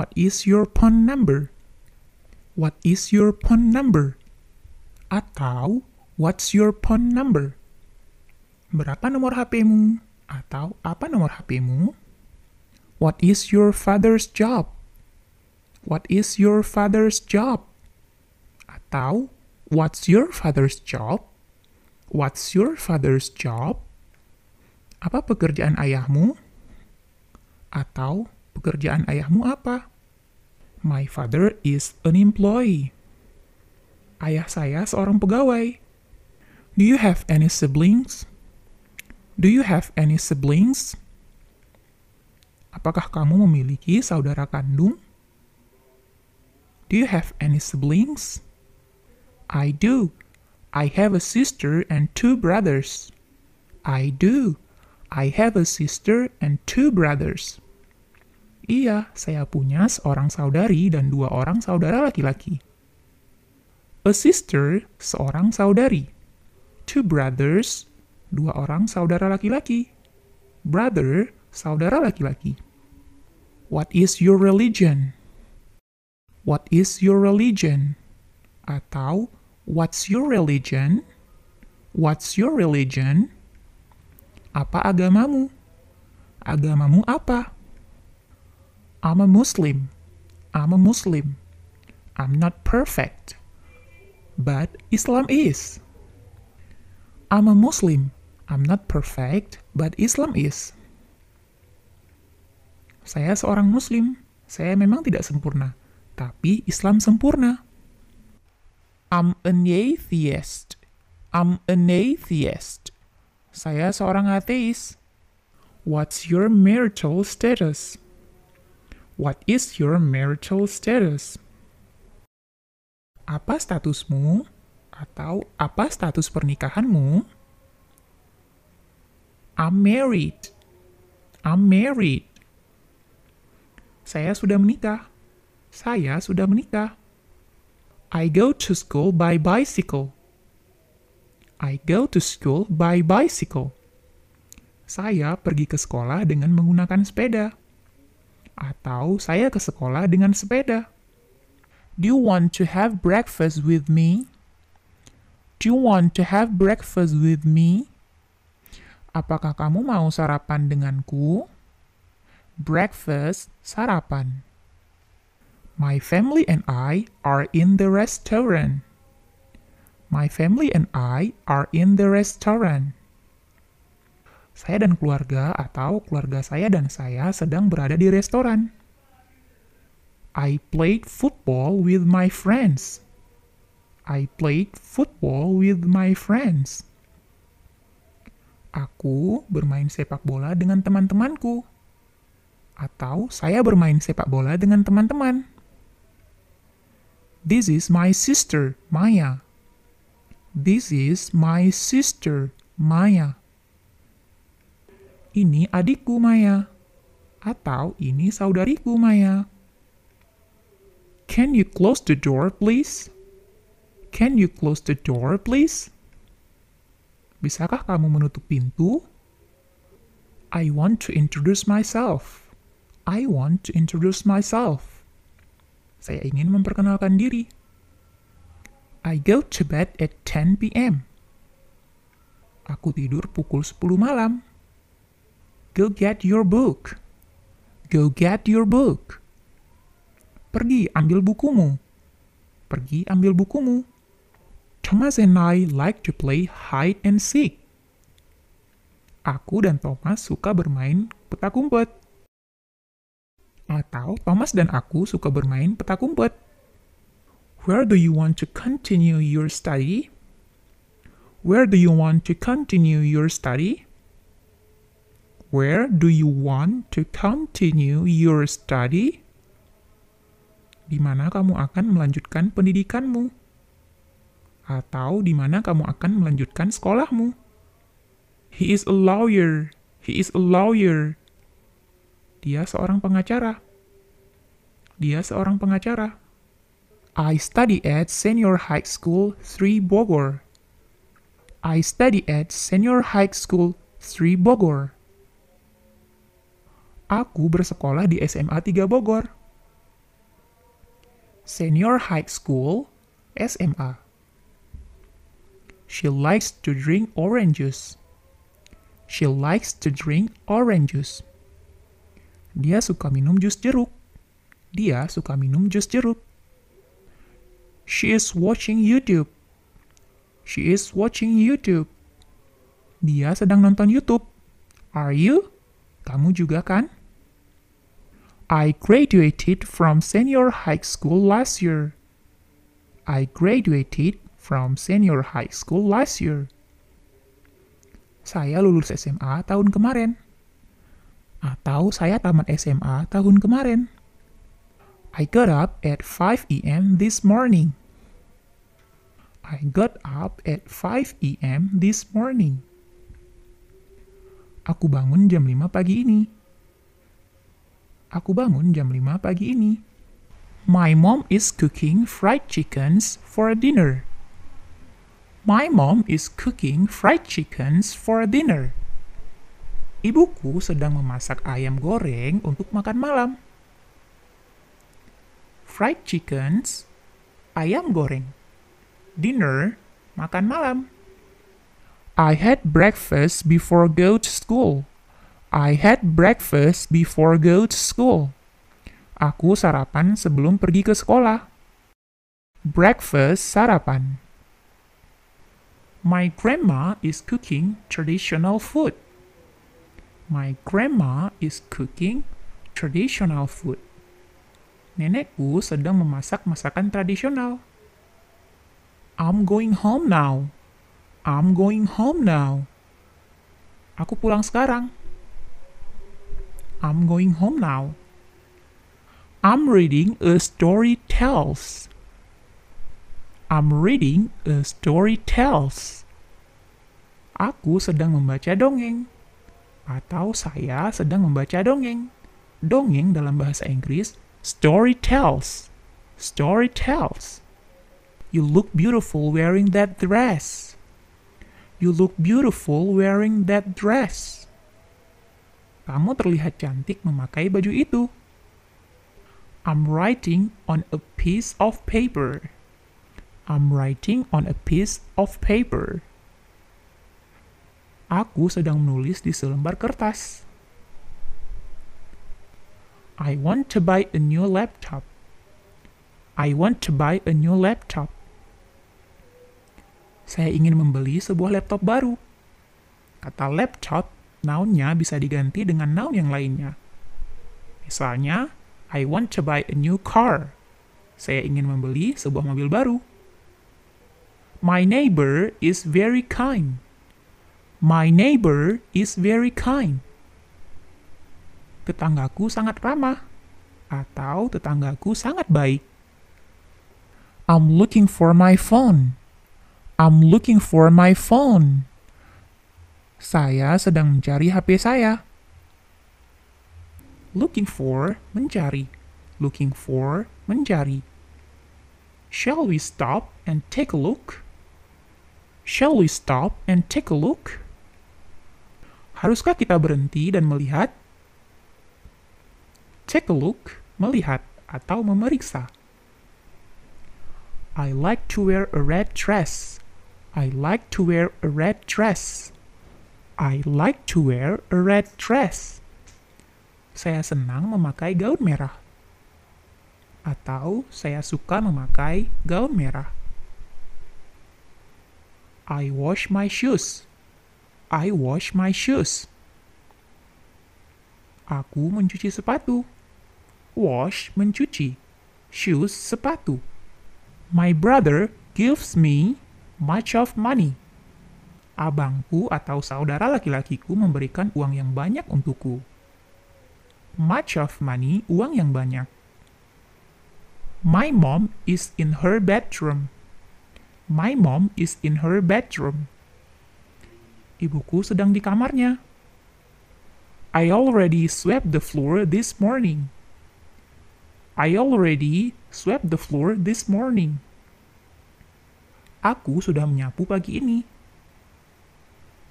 What is your phone number? What is your phone number? Atau what's your phone number? Berapa nomor HP-mu? Atau apa nomor HP-mu? What is your father's job? What is your father's job? Atau what's your father's job? What's your father's job? Apa pekerjaan ayahmu? Atau pekerjaan ayahmu apa? My father is an employee. Ayah saya seorang pegawai. Do you have any siblings? Do you have any siblings? Apakah kamu memiliki saudara kandung? Do you have any siblings? I do. I have a sister and two brothers. I do. I have a sister and two brothers. Iya, saya punya seorang saudari dan dua orang saudara laki-laki. A sister, seorang saudari. Two brothers, dua orang saudara laki-laki. Brother, saudara laki-laki. What is your religion? What is your religion? Atau what's your religion? What's your religion? Apa agamamu? Agamamu apa? I'm a Muslim. I'm a Muslim. I'm not perfect. But Islam is. I'm a Muslim. I'm not perfect, but Islam is. Saya seorang Muslim. Saya memang tidak sempurna, tapi Islam sempurna. I'm an atheist. I'm an atheist. Saya seorang ateis. What's your marital status? What is your marital status? Apa statusmu? Atau apa status pernikahanmu? I'm married. I'm married. Saya sudah menikah. Saya sudah menikah. I go to school by bicycle. I go to school by bicycle. Saya pergi ke sekolah dengan menggunakan sepeda. Atau saya ke sekolah dengan sepeda. Do you want to have breakfast with me? Do you want to have breakfast with me? Apakah kamu mau sarapan denganku? Breakfast, sarapan. My family and I are in the restaurant. My family and I are in the restaurant. Saya dan keluarga atau keluarga saya dan saya sedang berada di restoran. I played football with my friends. I played football with my friends. Aku bermain sepak bola dengan teman-temanku. Atau saya bermain sepak bola dengan teman-teman. This is my sister, Maya. This is my sister, Maya. Ini adikku, Maya. Atau ini saudariku, Maya. Can you close the door, please? Can you close the door, please? Bisakah kamu menutup pintu? I want to introduce myself. I want to introduce myself. Saya ingin memperkenalkan diri. I go to bed at 10 p.m. Aku tidur pukul 10 malam. Go get your book. Go get your book. Pergi ambil bukumu. Pergi ambil bukumu. Thomas and I like to play hide and seek. Aku dan Thomas suka bermain petak umpet. Atau Thomas dan aku suka bermain petak umpet. Where do you want to continue your study? Where do you want to continue your study? Where do you want to continue your study? Di mana kamu akan melanjutkan pendidikanmu? atau di mana kamu akan melanjutkan sekolahmu. He is a lawyer. He is a lawyer. Dia seorang pengacara. Dia seorang pengacara. I study at Senior High School 3 Bogor. I study at Senior High School 3 Bogor. Aku bersekolah di SMA 3 Bogor. Senior high school, SMA. She likes to drink orange juice. She likes to drink orange juice. Dia suka minum jus jeruk. Dia suka minum jus jeruk. She is watching YouTube. She is watching YouTube. Dia sedang nonton YouTube. Are you? Kamu juga kan? I graduated from senior high school last year. I graduated from senior high school last year. Saya lulus SMA tahun kemarin. Atau saya tamat SMA tahun kemarin. I got up at 5 a.m. this morning. I got up at 5 a.m. this morning. Aku bangun jam 5 pagi ini. Aku bangun jam 5 pagi ini. My mom is cooking fried chickens for dinner. My mom is cooking fried chickens for dinner. Ibuku sedang memasak ayam goreng untuk makan malam. Fried chickens, ayam goreng dinner, makan malam. I had breakfast before go to school. I had breakfast before go to school. Aku sarapan sebelum pergi ke sekolah. Breakfast sarapan. My grandma is cooking traditional food. My grandma is cooking traditional food. Nenekku sedang memasak masakan tradisional. I'm going home now. I'm going home now. Aku pulang sekarang. I'm going home now. I'm reading a story tells. I'm reading a story tells. Aku sedang membaca dongeng. Atau saya sedang membaca dongeng. Dongeng dalam bahasa Inggris, story tells. Story tells. You look beautiful wearing that dress. You look beautiful wearing that dress. Kamu terlihat cantik memakai baju itu. I'm writing on a piece of paper. I'm writing on a piece of paper. Aku sedang menulis di selembar kertas. I want to buy a new laptop. I want to buy a new laptop. Saya ingin membeli sebuah laptop baru. Kata laptop, noun-nya bisa diganti dengan noun yang lainnya. Misalnya, I want to buy a new car. Saya ingin membeli sebuah mobil baru. My neighbor is very kind. My neighbor is very kind. Tetanggaku sangat ramah. Atau tetanggaku sangat baik. I'm looking for my phone. I'm looking for my phone. Saya sedang mencari HP saya. Looking for, mencari. Looking for, mencari. Shall we stop and take a look? Shall we stop and take a look? Haruskah kita berhenti dan melihat? Take a look, melihat atau memeriksa. I like to wear a red dress. I like to wear a red dress. I like to wear a red dress. Saya senang memakai gaun merah. Atau saya suka memakai gaun merah. I wash my shoes. I wash my shoes. Aku mencuci sepatu. Wash, mencuci. Shoes, sepatu. My brother gives me much of money. Abangku atau saudara laki-lakiku memberikan uang yang banyak untukku. Much of money, uang yang banyak. My mom is in her bedroom. My mom is in her bedroom. Ibuku sedang di kamarnya. I already swept the floor this morning. I already swept the floor this morning. Aku sudah menyapu pagi ini.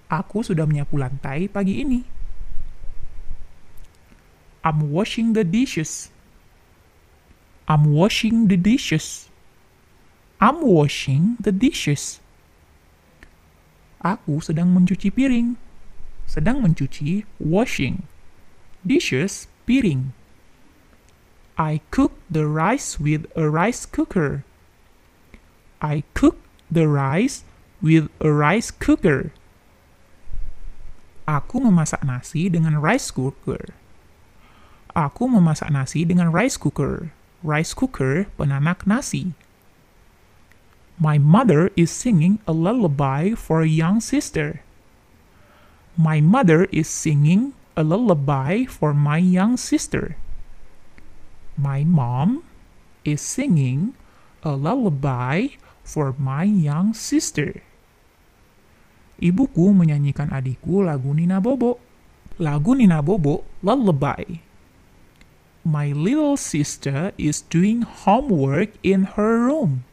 Aku sudah menyapu lantai pagi ini. I'm washing the dishes. I'm washing the dishes. I'm washing the dishes. Aku sedang mencuci piring. Sedang mencuci, washing. Dishes, piring. I cook the rice with a rice cooker. I cook the rice with a rice cooker. Aku memasak nasi dengan rice cooker. Aku memasak nasi dengan rice cooker. Rice cooker penanak nasi. My mother is singing a lullaby for a young sister. My mother is singing a lullaby for my young sister. My mom is singing a lullaby for my young sister. Ibuku menyanyikan adikku lagu Nina Bobo. Lagu Nina Bobo, lullaby. My little sister is doing homework in her room.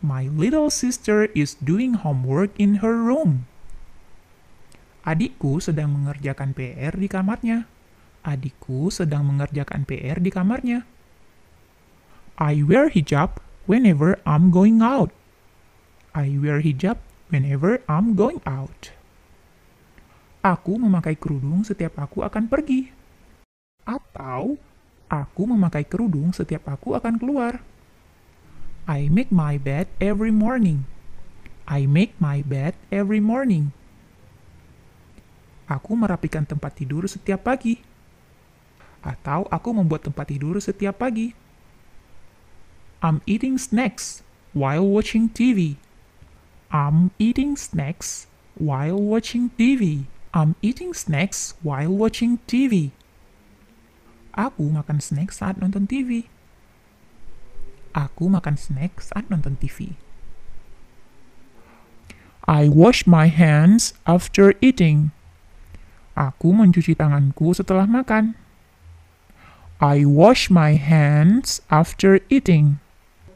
My little sister is doing homework in her room. Adikku sedang mengerjakan PR di kamarnya. Adikku sedang mengerjakan PR di kamarnya. I wear hijab whenever I'm going out. I wear hijab whenever I'm going out. Aku memakai kerudung setiap aku akan pergi. Atau aku memakai kerudung setiap aku akan keluar. I make my bed every morning. I make my bed every morning. Aku merapikan tempat tidur setiap pagi. Atau aku membuat tempat tidur setiap pagi. I'm eating snacks while watching TV. I'm eating snacks while watching TV. I'm eating snacks while watching TV. Aku makan snack saat nonton TV. Aku makan snack saat nonton TV. I wash my hands after eating. Aku mencuci tanganku setelah makan. I wash my hands after eating.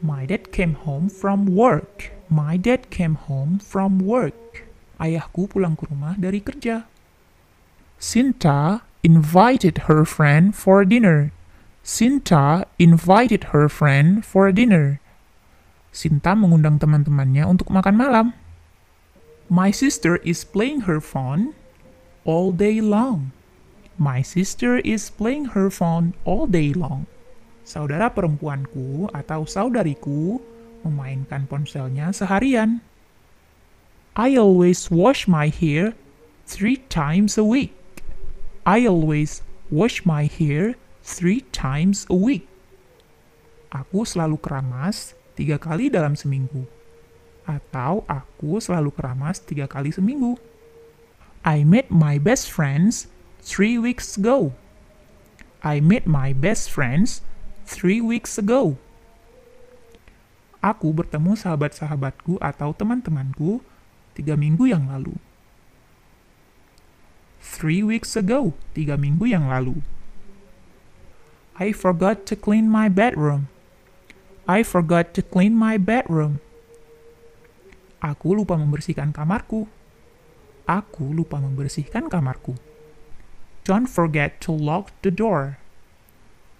My dad came home from work. My dad came home from work. Ayahku pulang ke rumah dari kerja. Sinta invited her friend for dinner. Sinta invited her friend for dinner. Sinta mengundang teman-temannya untuk makan malam. My sister is playing her phone all day long. My sister is playing her phone all day long. Saudara perempuanku atau saudariku memainkan ponselnya seharian. I always wash my hair three times a week. I always wash my hair three times a week. Aku selalu keramas tiga kali dalam seminggu. Atau aku selalu keramas tiga kali seminggu. I met my best friends three weeks ago. I met my best friends three weeks ago. Aku bertemu sahabat-sahabatku atau teman-temanku tiga minggu yang lalu. Three weeks ago, tiga minggu yang lalu. I forgot to clean my bedroom. I forgot to clean my bedroom. Aku lupa membersihkan kamarku. Aku lupa membersihkan kamarku. Don't forget to lock the door.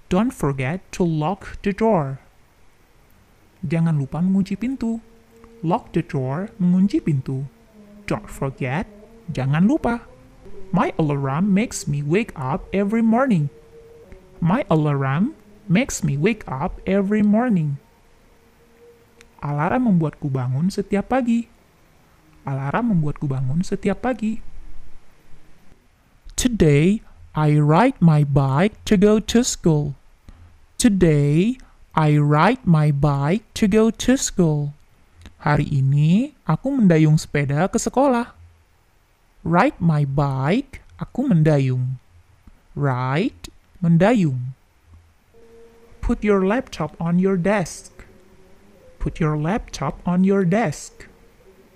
Don't forget to lock the door. Jangan lupa mengunci pintu. Lock the door, mengunci pintu. Don't forget, jangan lupa. My alarm makes me wake up every morning. My alarm makes me wake up every morning. Alarm membuatku bangun setiap pagi. Alarm membuatku bangun setiap pagi. Today, I ride my bike to go to school. Today, I ride my bike to go to school. Hari ini, aku mendayung sepeda ke sekolah. Ride my bike, aku mendayung. Ride, mendayung. Put your laptop on your desk. Put your laptop on your desk.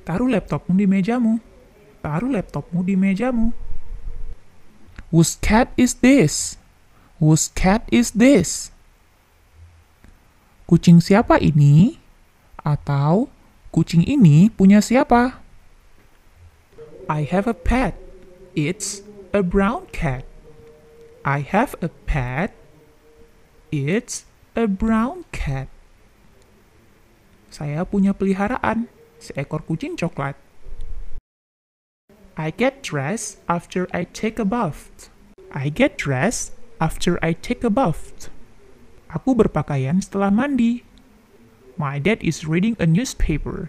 Taruh laptopmu di mejamu. Taruh laptopmu di mejamu. Whose cat is this? Whose cat is this? Kucing siapa ini? Atau kucing ini punya siapa? I have a pet. It's a brown cat. I have a pet. It's a brown cat. Saya punya peliharaan, seekor kucing coklat. I get dressed after I take a bath. I get dressed after I take a bath. Aku berpakaian setelah mandi. My dad is reading a newspaper.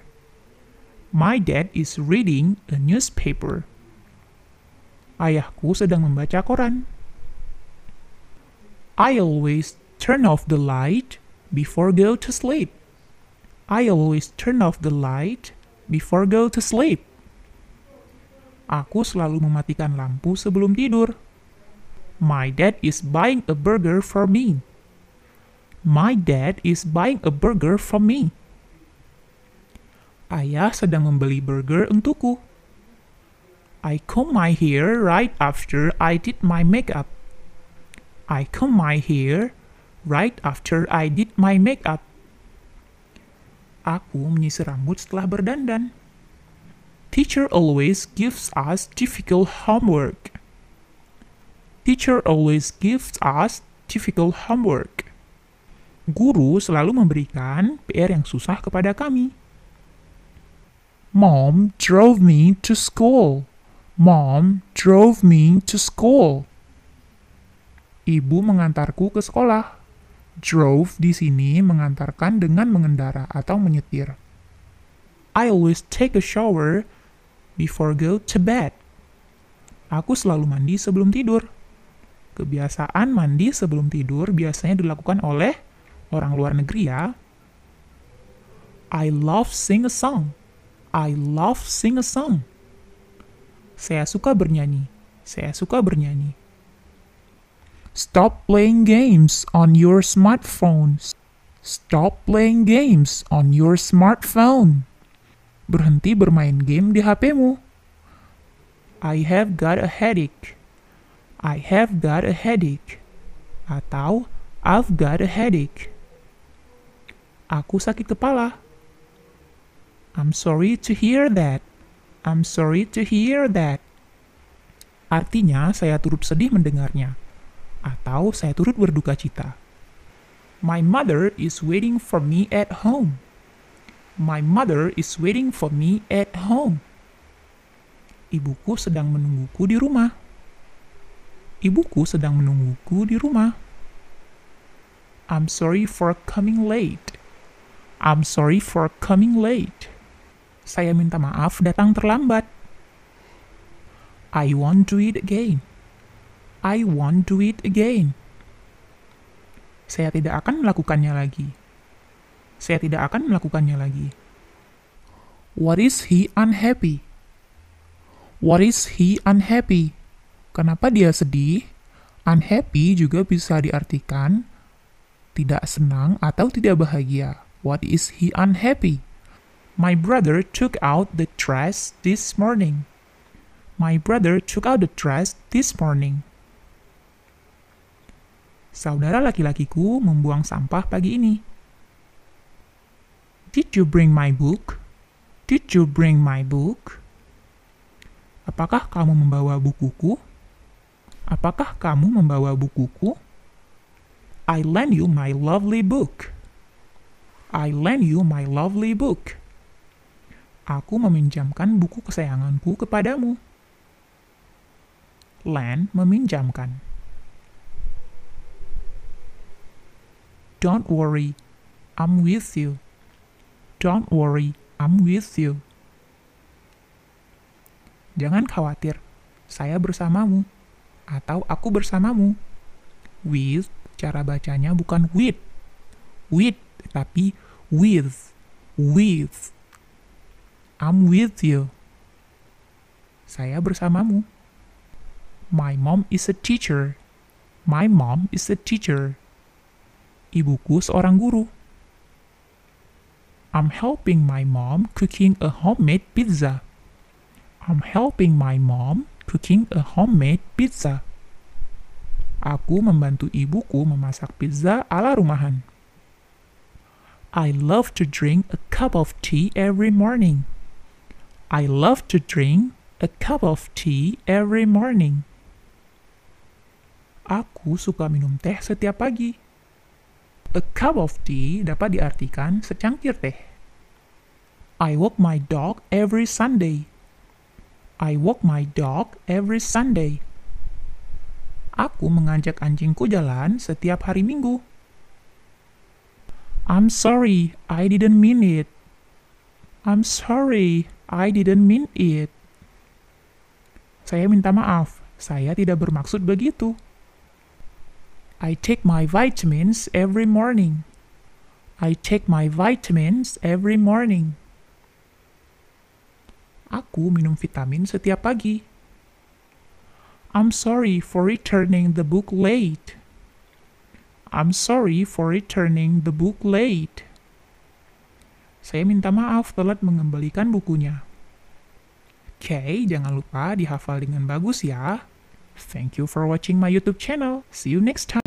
My dad is reading a newspaper. Ayahku sedang membaca koran. I always turn off the light before go to sleep. I always turn off the light before go to sleep. Aku selalu mematikan lampu sebelum tidur. My dad is buying a burger for me. My dad is buying a burger for me. Ayah sedang membeli burger untukku. I comb my hair right after I did my makeup. I comb my hair right after I did my makeup. Aku menyisir rambut setelah berdandan. Teacher always gives us difficult homework. Teacher always gives us difficult homework. Guru selalu memberikan PR yang susah kepada kami. Mom drove me to school. Mom drove me to school. Ibu mengantarku ke sekolah. Drove di sini mengantarkan dengan mengendara atau menyetir. I always take a shower before go to bed. Aku selalu mandi sebelum tidur. Kebiasaan mandi sebelum tidur biasanya dilakukan oleh orang luar negeri ya. I love sing a song. I love sing a song. Saya suka bernyanyi. Saya suka bernyanyi. Stop playing games on your smartphones. Stop playing games on your smartphone. Berhenti bermain game di HP-mu. I have got a headache. I have got a headache. Atau I've got a headache. Aku sakit kepala. I'm sorry to hear that. I'm sorry to hear that. Artinya, saya turut sedih mendengarnya. Atau saya turut berduka cita. My mother is waiting for me at home. My mother is waiting for me at home. Ibuku sedang menungguku di rumah. Ibuku sedang menungguku di rumah. I'm sorry for coming late. I'm sorry for coming late. Saya minta maaf datang terlambat. I won't do it again. I won't do it again. Saya tidak akan melakukannya lagi. Saya tidak akan melakukannya lagi. What is he unhappy? What is he unhappy? Kenapa dia sedih? Unhappy juga bisa diartikan tidak senang atau tidak bahagia. What is he unhappy? My brother took out the trash this morning. My brother took out the trash this morning. Saudara laki-lakiku membuang sampah pagi ini. Did you bring my book? Did you bring my book? Apakah kamu membawa bukuku? Apakah kamu membawa bukuku? I lend you my lovely book. I lend you my lovely book. Aku meminjamkan buku kesayanganku kepadamu. Lend meminjamkan. Don't worry, I'm with you. Don't worry, I'm with you. Jangan khawatir, saya bersamamu. Atau aku bersamamu. With, cara bacanya bukan with. With, tapi with, with. I'm with you. Saya bersamamu. My mom is a teacher. My mom is a teacher. Ibuku seorang guru. I'm helping my mom cooking a homemade pizza. I'm helping my mom cooking a homemade pizza. Aku membantu ibuku memasak pizza ala rumahan. I love to drink a cup of tea every morning. I love to drink a cup of tea every morning. Aku suka minum teh setiap pagi. A cup of tea dapat diartikan secangkir teh. I walk my dog every Sunday. I walk my dog every Sunday. Aku mengajak anjingku jalan setiap hari Minggu. I'm sorry, I didn't mean it. I'm sorry, I didn't mean it. Saya minta maaf, saya tidak bermaksud begitu. I take my vitamins every morning. I take my vitamins every morning. Aku minum vitamin setiap pagi. I'm sorry for returning the book late. I'm sorry for returning the book late. Saya minta maaf telat mengembalikan bukunya. Oke, okay, jangan lupa dihafal dengan bagus ya. Thank you for watching my YouTube channel. See you next time.